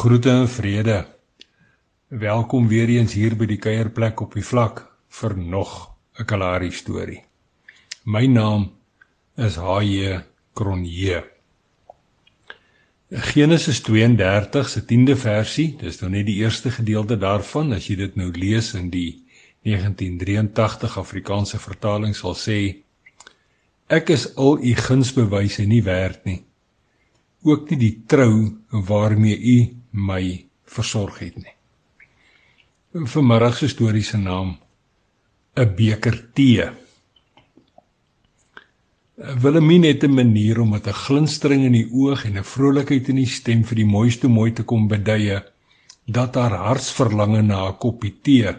Groete en vrede. Welkom weer eens hier by die kuierplek op die vlak vir nog 'n Kalahari storie. My naam is H.J. Kronje. Genesis 32 se 10de versie, dis nou net die eerste gedeelte daarvan as jy dit nou lees in die 1983 Afrikaanse vertaling sal sê ek is al u gunsbewyse nie werd nie ook nie die trou waarmee u my versorg het nie. Vanmiddag se storie se naam 'n beker tee. Willemien het 'n manier om met 'n glinstering in die oog en 'n vrolikheid in die stem vir die mooiste mooi te kom beduie dat haar hartsverlange na 'n koppie tee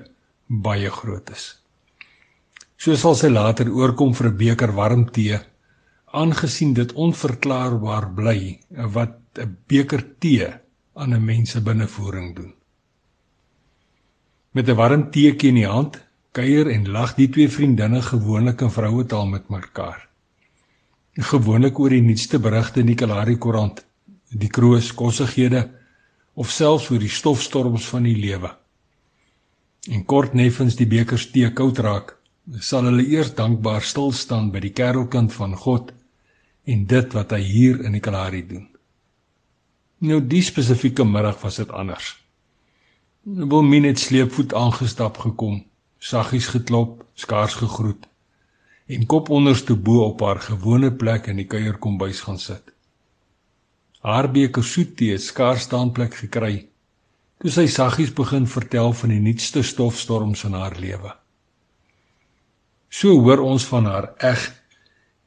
baie groot is. So sal sy later oorkom vir 'n beker warm tee, aangesien dit onverklaarbaar bly wat 'n beker tee aan 'n mens se binnevoering doen. Met 'n warm teekie in die hand, kuier en lag die twee vriendinne gewoonlik in vroue taal met mekaar. Gewoonlik oor die nuutste berigte in die Kalahari koerant, die kroos kossighede of selfs oor die stofstorms van die lewe. En kort neffens die bekers tee koud raak, sal hulle eers dankbaar stil staan by die kerkelkind van God en dit wat hy hier in die Kalahari doen. Nou die spesifieke middag was dit anders. Wilmien het sleepvoet aangestap gekom, saggies geklop, skaars gegroet en kop onderste bo op haar gewone plek in die kuierkombuis gaan sit. Haar beker soet tee skaars staan plek gekry. Toe sy saggies begin vertel van die nuutste stofstorms in haar lewe. So hoor ons van haar eg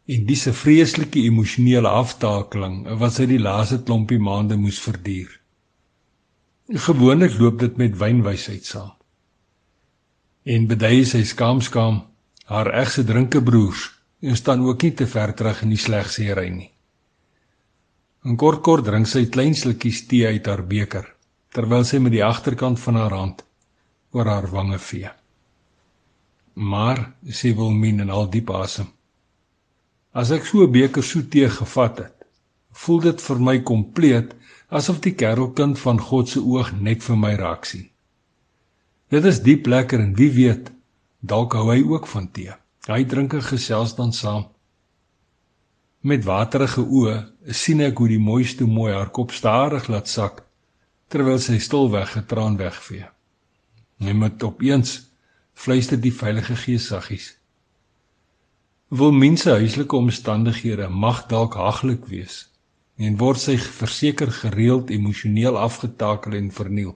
en dis 'n vreeslike emosionele aftakeling wat sy die laaste klompie maande moes verduur. Gewoonlik loop dit met wynwysheid saam. En bedui sy skaam skaam haar egse drinkebroers en staan ook nie te ver terug in die slegseery nie. En kort kort drink sy klein slukkies tee uit haar beker terwyl sy met die agterkant van haar hand oor haar wange vee. Maar sy wil min en al diep asem. As ek so 'n beker soet tee gevat het, voel dit vir my kompleet asof die kerelkind van God se oog net vir my raak sien. Dit is diep lekker en wie weet, dalk hou hy ook van tee. Hy drink en gesels dan saam. Met waterige oë sien ek hoe die mooiste mooi haar kop stadig laat sak terwyl sy stilweg getraan wegvee. Net met opeens fluister die Heilige Gees saggies wil mense huislike omstandighede mag dalk haglik wees en word sy verseker gereeld emosioneel afgetakel en verniel.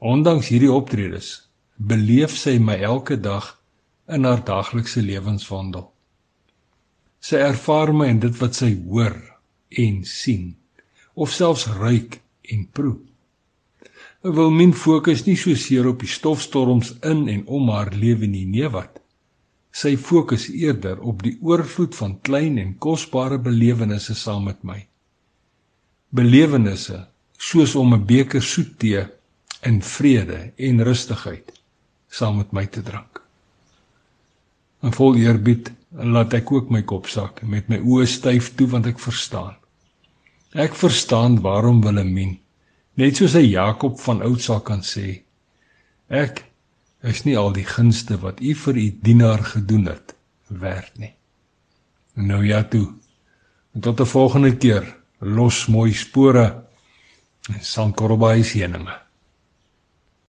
Ondanks hierdie optredes beleef sy my elke dag in haar daaglikse lewenswandel. Sy ervaar my in dit wat sy hoor en sien of selfs ruik en proe. Wil min fokus nie so seer op die stofstorms in en om haar lewe nie, nee wat. Sy fokus eerder op die oorvloed van klein en kosbare belewennisse saam met my. Belewennisse soos om 'n beker soet tee in vrede en rustigheid saam met my te drink. En vol eerbied laat ek ook my kop sak met my oë styf toe want ek verstaan. Ek verstaan waarom Willemien net soos hy Jakob van oud sal kan sê ek is nie al die gunste wat u vir u dienaar gedoen het werd nie. Nou ja toe. Tot 'n volgende keer. Los mooi spore en sankorbaai seëninge.